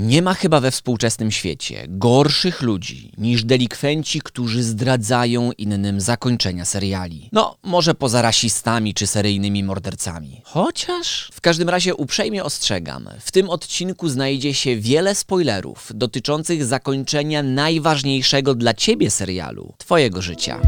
Nie ma chyba we współczesnym świecie gorszych ludzi niż delikwenci, którzy zdradzają innym zakończenia seriali. No, może poza rasistami czy seryjnymi mordercami. Chociaż w każdym razie uprzejmie ostrzegam, w tym odcinku znajdzie się wiele spoilerów dotyczących zakończenia najważniejszego dla ciebie serialu, twojego życia.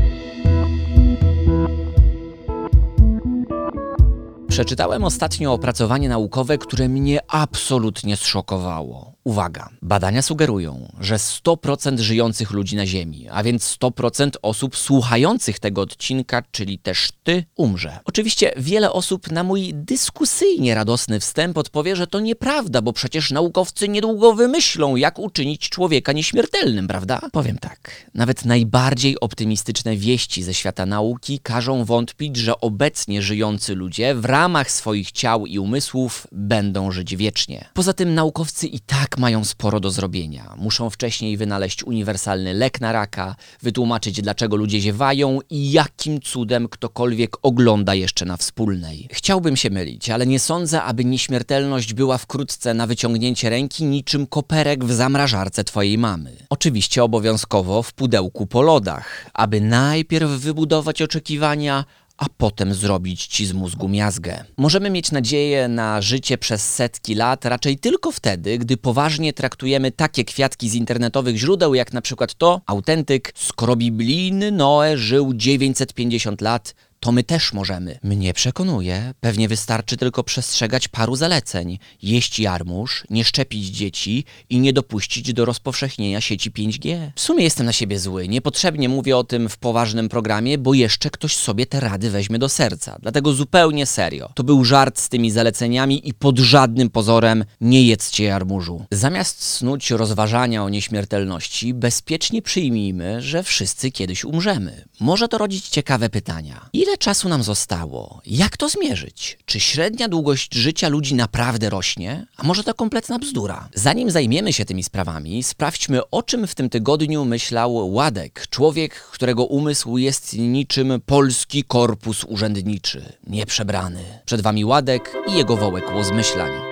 Przeczytałem ostatnio opracowanie naukowe, które mnie absolutnie zszokowało. Uwaga, badania sugerują, że 100% żyjących ludzi na Ziemi, a więc 100% osób słuchających tego odcinka, czyli też ty, umrze. Oczywiście wiele osób na mój dyskusyjnie radosny wstęp odpowie, że to nieprawda, bo przecież naukowcy niedługo wymyślą, jak uczynić człowieka nieśmiertelnym, prawda? Powiem tak, nawet najbardziej optymistyczne wieści ze świata nauki każą wątpić, że obecnie żyjący ludzie w ramach swoich ciał i umysłów będą żyć wiecznie. Poza tym naukowcy i tak mają sporo do zrobienia. Muszą wcześniej wynaleźć uniwersalny lek na raka, wytłumaczyć dlaczego ludzie ziewają i jakim cudem ktokolwiek ogląda jeszcze na wspólnej. Chciałbym się mylić, ale nie sądzę, aby nieśmiertelność była wkrótce na wyciągnięcie ręki niczym koperek w zamrażarce twojej mamy. Oczywiście obowiązkowo w pudełku po lodach, aby najpierw wybudować oczekiwania, a potem zrobić ci z mózgu miazgę. Możemy mieć nadzieję na życie przez setki lat raczej tylko wtedy, gdy poważnie traktujemy takie kwiatki z internetowych źródeł, jak na przykład to, autentyk, skoro biblijny Noe żył 950 lat, to my też możemy. Mnie przekonuje, pewnie wystarczy tylko przestrzegać paru zaleceń. Jeść jarmuż, nie szczepić dzieci i nie dopuścić do rozpowszechnienia sieci 5G. W sumie jestem na siebie zły, niepotrzebnie mówię o tym w poważnym programie, bo jeszcze ktoś sobie te rady weźmie do serca. Dlatego zupełnie serio. To był żart z tymi zaleceniami i pod żadnym pozorem nie jedzcie jarmużu. Zamiast snuć rozważania o nieśmiertelności, bezpiecznie przyjmijmy, że wszyscy kiedyś umrzemy. Może to rodzić ciekawe pytania. Ile Ile czasu nam zostało? Jak to zmierzyć? Czy średnia długość życia ludzi naprawdę rośnie? A może to kompletna bzdura? Zanim zajmiemy się tymi sprawami, sprawdźmy o czym w tym tygodniu myślał Ładek, człowiek, którego umysł jest niczym polski korpus urzędniczy, nieprzebrany. Przed wami Ładek i jego wołek łozmyślań.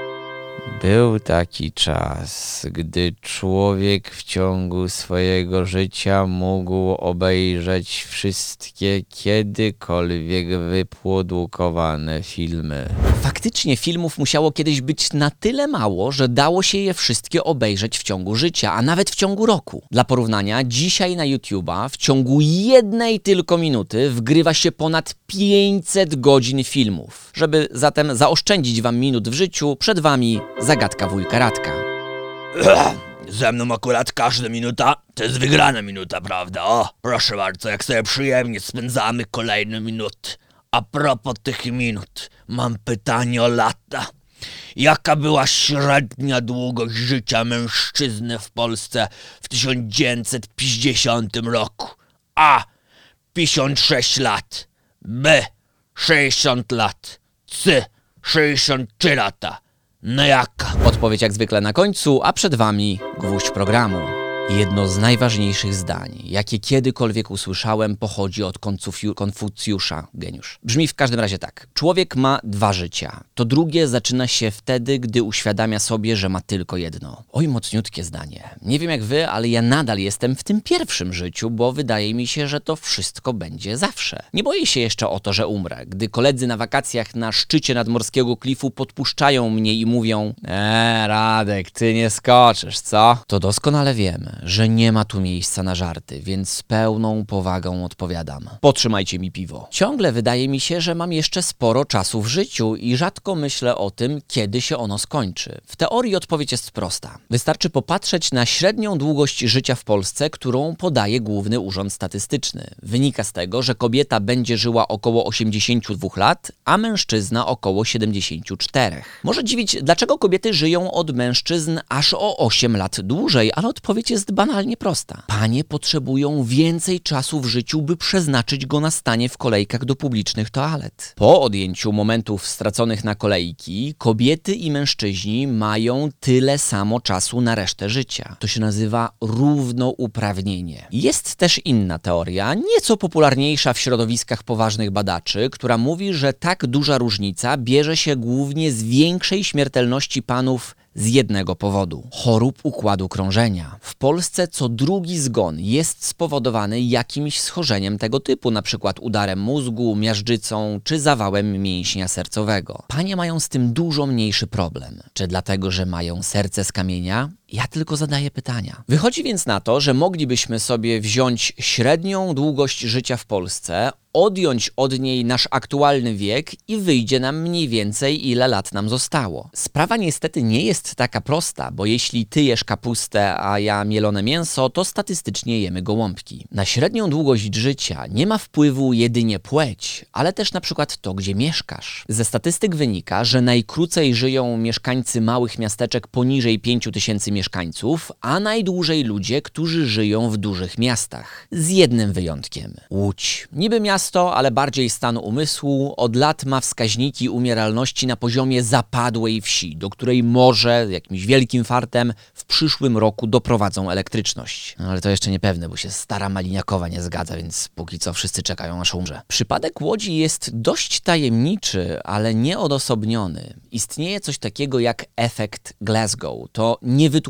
Był taki czas, gdy człowiek w ciągu swojego życia mógł obejrzeć wszystkie kiedykolwiek wyprodukowane filmy. Faktycznie filmów musiało kiedyś być na tyle mało, że dało się je wszystkie obejrzeć w ciągu życia, a nawet w ciągu roku. Dla porównania, dzisiaj na YouTube'a w ciągu jednej tylko minuty wgrywa się ponad 500 godzin filmów. Żeby zatem zaoszczędzić wam minut w życiu, przed wami zagadka wujka Radka. Ze mną akurat każda minuta to jest wygrana minuta, prawda? O, proszę bardzo, jak sobie przyjemnie spędzamy kolejne minuty. A propos tych minut, mam pytanie o lata. Jaka była średnia długość życia mężczyzny w Polsce w 1950 roku? A. 56 lat. B. 60 lat. C. 63 lata. No jaka? Odpowiedź jak zwykle na końcu, a przed wami gwóźdź programu. Jedno z najważniejszych zdań, jakie kiedykolwiek usłyszałem, pochodzi od Konfucju Konfucjusza, geniusz. Brzmi w każdym razie tak. Człowiek ma dwa życia. To drugie zaczyna się wtedy, gdy uświadamia sobie, że ma tylko jedno. Oj, mocniutkie zdanie. Nie wiem jak wy, ale ja nadal jestem w tym pierwszym życiu, bo wydaje mi się, że to wszystko będzie zawsze. Nie boję się jeszcze o to, że umrę. Gdy koledzy na wakacjach na szczycie nadmorskiego klifu podpuszczają mnie i mówią Eee, Radek, ty nie skoczysz, co? To doskonale wiemy, że nie ma tu miejsca na żarty, więc z pełną powagą odpowiadam. Potrzymajcie mi piwo. Ciągle wydaje mi się, że mam jeszcze sporo czasu w życiu i rzadko myślę o tym, kiedy się ono skończy. W teorii odpowiedź jest prosta. Wystarczy popatrzeć na średnią długość życia w Polsce, którą podaje Główny Urząd Statystyczny. Wynika z tego, że kobieta będzie żyła około 82 lat, a mężczyzna około 74. Może dziwić, dlaczego kobiety żyją od mężczyzn aż o 8 lat dłużej, ale odpowiedź jest banalnie prosta. Panie potrzebują więcej czasu w życiu, by przeznaczyć go na stanie w kolejkach do publicznych toalet. Po odjęciu momentów straconych na kolejki, kobiety i mężczyźni mają tyle samo czasu na resztę życia. To się nazywa równouprawnienie. Jest też inna teoria, nieco popularniejsza w środowiskach poważnych badaczy, która mówi, że tak duża różnica bierze się głównie z większej śmiertelności panów z jednego powodu chorób układu krążenia. W Polsce co drugi zgon jest spowodowany jakimś schorzeniem tego typu, przykład udarem mózgu, miażdżycą czy zawałem mięśnia sercowego. Panie mają z tym dużo mniejszy problem. Czy dlatego, że mają serce z kamienia? Ja tylko zadaję pytania. Wychodzi więc na to, że moglibyśmy sobie wziąć średnią długość życia w Polsce, odjąć od niej nasz aktualny wiek i wyjdzie nam mniej więcej ile lat nam zostało. Sprawa niestety nie jest taka prosta, bo jeśli ty jesz kapustę, a ja mielone mięso, to statystycznie jemy gołąbki. Na średnią długość życia nie ma wpływu jedynie płeć, ale też na przykład to, gdzie mieszkasz. Ze statystyk wynika, że najkrócej żyją mieszkańcy małych miasteczek poniżej 5000 mieszkańców, a najdłużej ludzie, którzy żyją w dużych miastach. Z jednym wyjątkiem. Łódź. Niby miasto miasto, ale bardziej stan umysłu, od lat ma wskaźniki umieralności na poziomie zapadłej wsi, do której może jakimś wielkim fartem w przyszłym roku doprowadzą elektryczność. No, ale to jeszcze niepewne, bo się stara Maliniakowa nie zgadza, więc póki co wszyscy czekają aż umrze. Przypadek Łodzi jest dość tajemniczy, ale nieodosobniony. Istnieje coś takiego jak efekt Glasgow. To niewytłumaczalne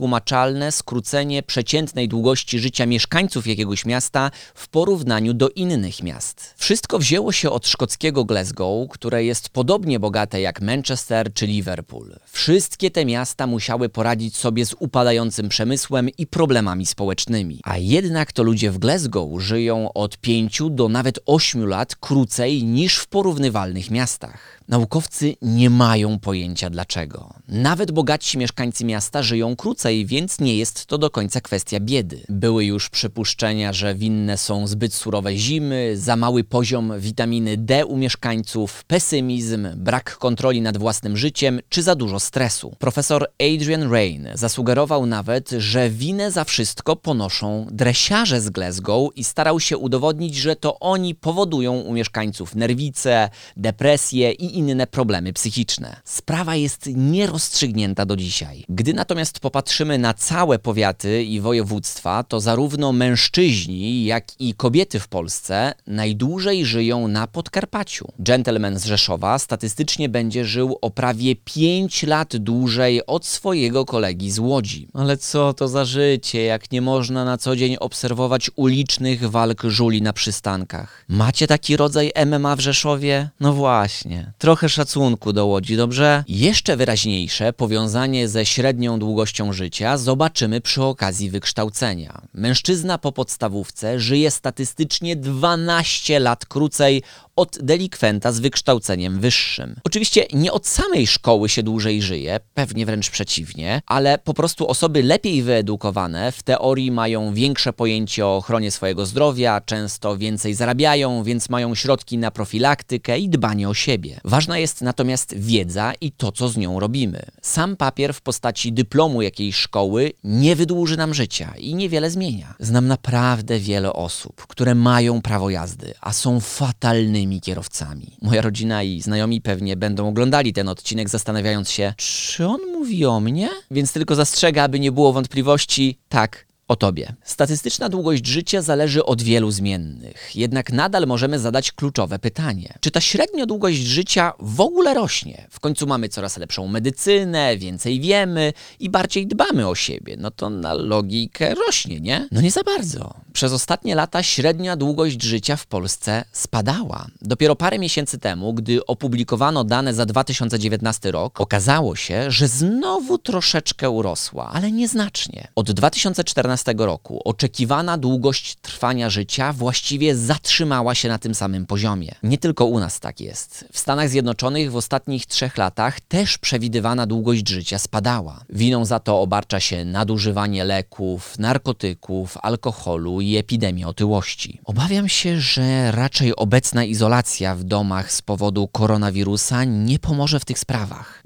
skrócenie przeciętnej długości życia mieszkańców jakiegoś miasta w porównaniu do innych miast. Wszystko wzięło się od szkockiego Glasgow, które jest podobnie bogate jak Manchester czy Liverpool. Wszystkie te miasta musiały poradzić sobie z upadającym przemysłem i problemami społecznymi. A jednak to ludzie w Glasgow żyją od 5 do nawet 8 lat krócej niż w porównywalnych miastach. Naukowcy nie mają pojęcia dlaczego. Nawet bogatsi mieszkańcy miasta żyją krócej, więc nie jest to do końca kwestia biedy. Były już przypuszczenia, że winne są zbyt surowe zimy, za mały poziom witaminy D u mieszkańców, pesymizm, brak kontroli nad własnym życiem czy za dużo stresu. Profesor Adrian Rain zasugerował nawet, że winę za wszystko ponoszą dresiarze z Glasgow i starał się udowodnić, że to oni powodują u mieszkańców nerwice, depresję i inne problemy psychiczne. Sprawa jest nierozstrzygnięta do dzisiaj. Gdy natomiast popatrzymy na całe powiaty i województwa, to zarówno mężczyźni, jak i kobiety w Polsce najdłużej żyją na Podkarpaciu. Gentleman z Rzeszowa statystycznie będzie żył o prawie 5 lat dłużej od swojego kolegi z Łodzi. Ale co to za życie, jak nie można na co dzień obserwować ulicznych walk żuli na przystankach? Macie taki rodzaj MMA w Rzeszowie? No właśnie. Trochę szacunku do Łodzi, dobrze? Jeszcze wyraźniejsze powiązanie ze średnią długością życia zobaczymy przy okazji wykształcenia. Mężczyzna po podstawówce żyje statystycznie 12 lat krócej od delikwenta z wykształceniem wyższym. Oczywiście nie od samej szkoły się dłużej żyje, pewnie wręcz przeciwnie, ale po prostu osoby lepiej wyedukowane w teorii mają większe pojęcie o ochronie swojego zdrowia, często więcej zarabiają, więc mają środki na profilaktykę i dbanie o siebie. Ważna jest natomiast wiedza i to, co z nią robimy. Sam papier w postaci dyplomu jakiejś szkoły nie wydłuży nam życia i niewiele zmienia. Znam naprawdę wiele osób, które mają prawo jazdy, a są fatalnymi kierowcami. Moja rodzina i znajomi pewnie będą oglądali ten odcinek, zastanawiając się, czy on mówi o mnie? Więc tylko zastrzega, aby nie było wątpliwości, tak, o tobie. Statystyczna długość życia zależy od wielu zmiennych, jednak nadal możemy zadać kluczowe pytanie. Czy ta średnia długość życia w ogóle rośnie? W końcu mamy coraz lepszą medycynę, więcej wiemy i bardziej dbamy o siebie. No to na logikę rośnie, nie? No nie za bardzo. Przez ostatnie lata średnia długość życia w Polsce spadała. Dopiero parę miesięcy temu, gdy opublikowano dane za 2019 rok, okazało się, że znowu troszeczkę urosła, ale nieznacznie. Od 2014 roku oczekiwana długość trwania życia właściwie zatrzymała się na tym samym poziomie. Nie tylko u nas tak jest. W Stanach Zjednoczonych w ostatnich trzech latach też przewidywana długość życia spadała. Winą za to obarcza się nadużywanie leków, narkotyków, alkoholu i epidemia otyłości. Obawiam się, że raczej obecna izolacja w domach z powodu koronawirusa nie pomoże w tych sprawach.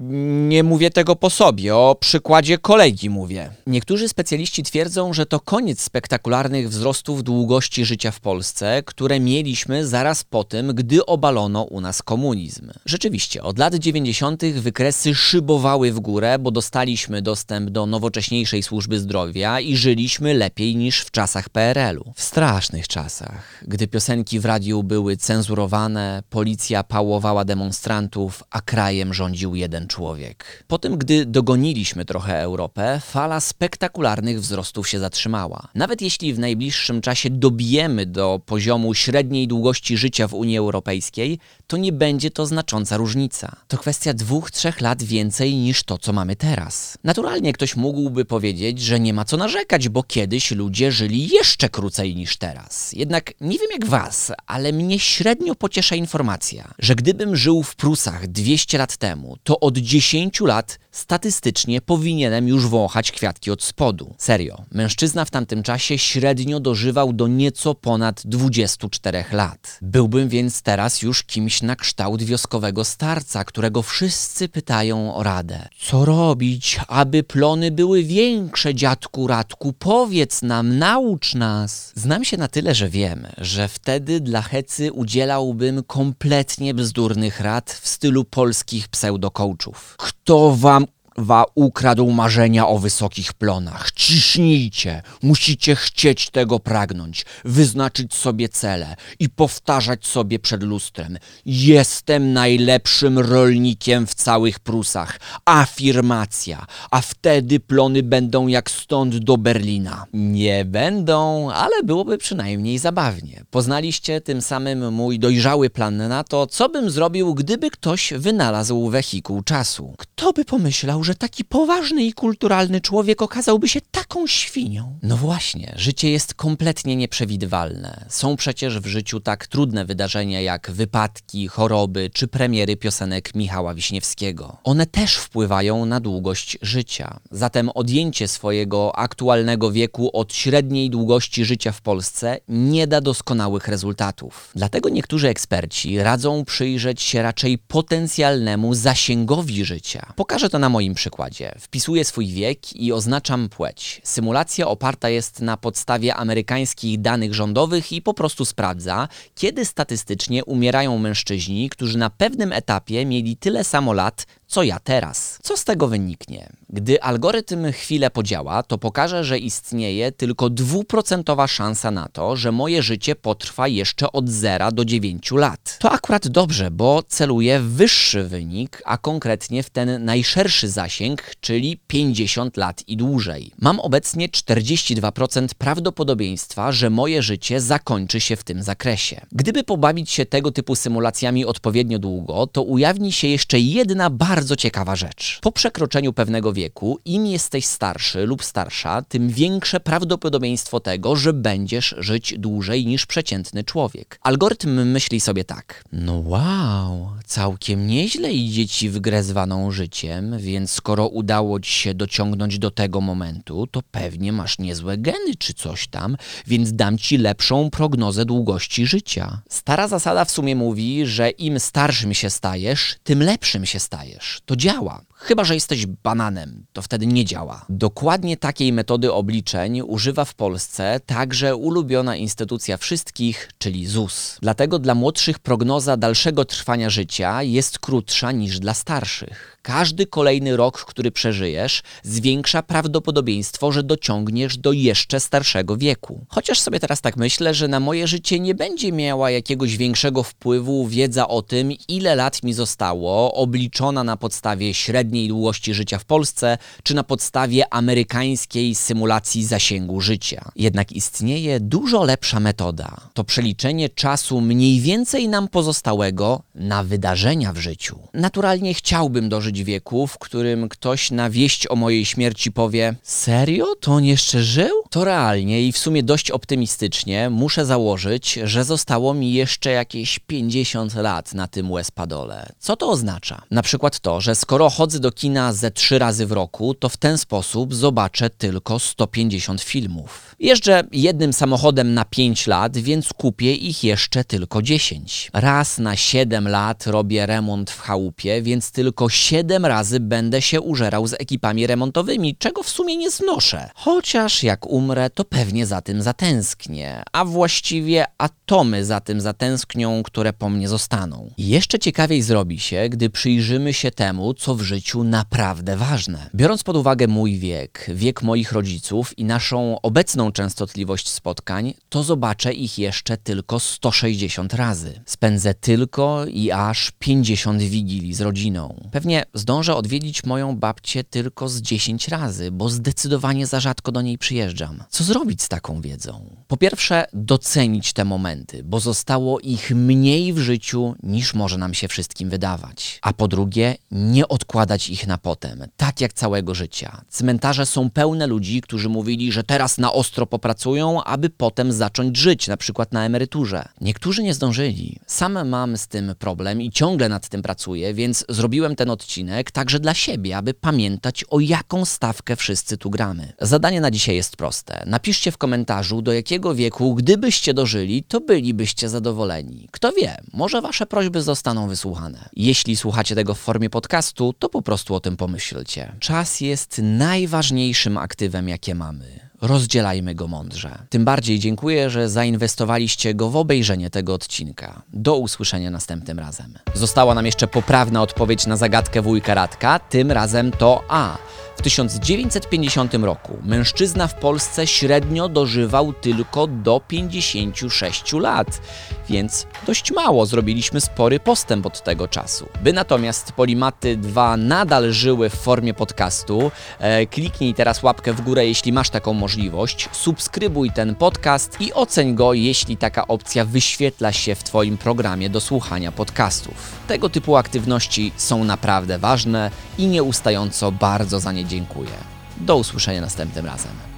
Nie mówię tego po sobie, o przykładzie kolegi mówię. Niektórzy specjaliści twierdzą, że to koniec spektakularnych wzrostów długości życia w Polsce, które mieliśmy zaraz po tym, gdy obalono u nas komunizm. Rzeczywiście, od lat 90. wykresy szybowały w górę, bo dostaliśmy dostęp do nowocześniejszej służby zdrowia i żyliśmy lepiej niż w czasach PRL-u. W strasznych czasach, gdy piosenki w radiu były cenzurowane, policja pałowała demonstrantów, a krajem rządził jeden człowiek. Po tym, gdy dogoniliśmy trochę Europę, fala spektakularnych wzrostów się zatrzymała. Nawet jeśli w najbliższym czasie dobijemy do poziomu średniej długości życia w Unii Europejskiej, to nie będzie to znacząca różnica. To kwestia dwóch, trzech lat więcej niż to, co mamy teraz. Naturalnie ktoś mógłby powiedzieć, że nie ma co narzekać, bo kiedyś ludzie żyli jeszcze krócej niż teraz. Jednak nie wiem jak was, ale mnie średnio pociesza informacja, że gdybym żył w Prusach 200 lat temu, to od 10 lat statystycznie powinienem już wąchać kwiatki od spodu. Serio, mężczyzna w tamtym czasie średnio dożywał do nieco ponad 24 lat. Byłbym więc teraz już kimś na kształt wioskowego starca, którego wszyscy pytają o radę. Co robić, aby plony były większe, dziadku Radku? Powiedz nam, naucz nas. Znam się na tyle, że wiem, że wtedy dla Hecy udzielałbym kompletnie bzdurnych rad w stylu polskich pseudokołczów. Kto wam wa ukradł marzenia o wysokich plonach. Ciśnijcie, musicie chcieć tego pragnąć, wyznaczyć sobie cele i powtarzać sobie przed lustrem. Jestem najlepszym rolnikiem w całych Prusach. Afirmacja, a wtedy plony będą jak stąd do Berlina. Nie będą, ale byłoby przynajmniej zabawnie. Poznaliście tym samym mój dojrzały plan na to, co bym zrobił, gdyby ktoś wynalazł wehikuł czasu. Kto by pomyślał, że taki poważny i kulturalny człowiek okazałby się taką świnią? No właśnie, życie jest kompletnie nieprzewidywalne. Są przecież w życiu tak trudne wydarzenia jak wypadki, choroby czy premiery piosenek Michała Wiśniewskiego. One też wpływają na długość życia. Zatem odjęcie swojego aktualnego wieku od średniej długości życia w Polsce nie da doskonałych rezultatów. Dlatego niektórzy eksperci radzą przyjrzeć się raczej potencjalnemu zasięgowi życia. Pokażę to na moim przykładzie. Wpisuję swój wiek i oznaczam płeć. Symulacja oparta jest na podstawie amerykańskich danych rządowych i po prostu sprawdza, kiedy statystycznie umierają mężczyźni, którzy na pewnym etapie mieli tyle samo lat, co ja teraz. Co z tego wyniknie? Gdy algorytm chwilę podziała, to pokaże, że istnieje tylko dwuprocentowa szansa na to, że moje życie potrwa jeszcze od 0 do 9 lat. To akurat dobrze, bo celuję w wyższy wynik, a konkretnie w ten najszerszy zasięg, czyli 50 lat i dłużej. Mam obecnie 42% prawdopodobieństwa, że moje życie zakończy się w tym zakresie. Gdyby pobawić się tego typu symulacjami odpowiednio długo, to ujawni się jeszcze jedna bardzo ciekawa rzecz. Po przekroczeniu pewnego wieku, im jesteś starszy lub starsza, tym większe prawdopodobieństwo tego, że będziesz żyć dłużej niż przeciętny człowiek. Algorytm myśli sobie tak. No wow, całkiem nieźle idzie ci w grę zwaną życiem, więc skoro udało ci się dociągnąć do tego momentu, to pewnie masz niezłe geny czy coś tam, więc dam ci lepszą prognozę długości życia. Stara zasada w sumie mówi, że im starszym się stajesz, tym lepszym się stajesz. To działa. Chyba, że jesteś bananem, to wtedy nie działa. Dokładnie takiej metody obliczeń używa w Polsce także ulubiona instytucja wszystkich, czyli ZUS. Dlatego dla młodszych prognoza dalszego trwania życia jest krótsza niż dla starszych. Każdy kolejny rok, który przeżyjesz, zwiększa prawdopodobieństwo, że dociągniesz do jeszcze starszego wieku. Chociaż sobie teraz tak myślę, że na moje życie nie będzie miała jakiegoś większego wpływu wiedza o tym, ile lat mi zostało, obliczona na podstawie średniej długości życia w Polsce, czy na podstawie amerykańskiej symulacji zasięgu życia. Jednak istnieje dużo lepsza metoda. To przeliczenie czasu mniej więcej nam pozostałego na wydarzenia w życiu. Naturalnie chciałbym dożyć wieku, w którym ktoś na wieść o mojej śmierci powie: Serio? To on jeszcze żył? To realnie i w sumie dość optymistycznie muszę założyć, że zostało mi jeszcze jakieś 50 lat na tym łespadole. Co to oznacza? Na przykład to, że skoro chodzę do kina ze trzy razy w roku, to w ten sposób zobaczę tylko 150 filmów. Jeżdżę jednym samochodem na 5 lat, więc kupię ich jeszcze tylko 10. Raz na 7 lat robię remont w chałupie, więc tylko 7 siedem razy będę się użerał z ekipami remontowymi, czego w sumie nie znoszę. Chociaż jak umrę, to pewnie za tym zatęsknię, a właściwie atomy za tym zatęsknią, które po mnie zostaną. Jeszcze ciekawiej zrobi się, gdy przyjrzymy się temu, co w życiu naprawdę ważne. Biorąc pod uwagę mój wiek, wiek moich rodziców i naszą obecną częstotliwość spotkań, to zobaczę ich jeszcze tylko 160 razy. Spędzę tylko i aż 50 wigilii z rodziną. Pewnie zdążę odwiedzić moją babcię tylko z 10 razy, bo zdecydowanie za rzadko do niej przyjeżdżam. Co zrobić z taką wiedzą? Po pierwsze, docenić te momenty, bo zostało ich mniej w życiu niż może nam się wszystkim wydawać. A po drugie, nie odkładać ich na potem, tak jak całego życia. Cmentarze są pełne ludzi, którzy mówili, że teraz na ostro popracują, aby potem zacząć żyć, na przykład na emeryturze. Niektórzy nie zdążyli. Sam mam z tym problem i ciągle nad tym pracuję, więc zrobiłem ten odcinek także dla siebie, aby pamiętać o jaką stawkę wszyscy tu gramy. Zadanie na dzisiaj jest proste. Napiszcie w komentarzu, do jakiego wieku, gdybyście dożyli, to bylibyście zadowoleni. Kto wie, może wasze prośby zostaną wysłuchane. Jeśli słuchacie tego w formie podcastu, to po prostu o tym pomyślcie. Czas jest najważniejszym aktywem, jakie mamy. Rozdzielajmy go mądrze. Tym bardziej dziękuję, że zainwestowaliście go w obejrzenie tego odcinka. Do usłyszenia następnym razem. Została nam jeszcze poprawna odpowiedź na zagadkę wujka Radka, tym razem to A. W 1950 roku mężczyzna w Polsce średnio dożywał tylko do 56 lat, więc dość mało zrobiliśmy spory postęp od tego czasu. By natomiast Polimaty 2 nadal żyły w formie podcastu, e, kliknij teraz łapkę w górę, jeśli masz taką możliwość, subskrybuj ten podcast i oceń go, jeśli taka opcja wyświetla się w Twoim programie do słuchania podcastów. Tego typu aktywności są naprawdę ważne i nieustająco bardzo za nie dziękuję. Do usłyszenia następnym razem.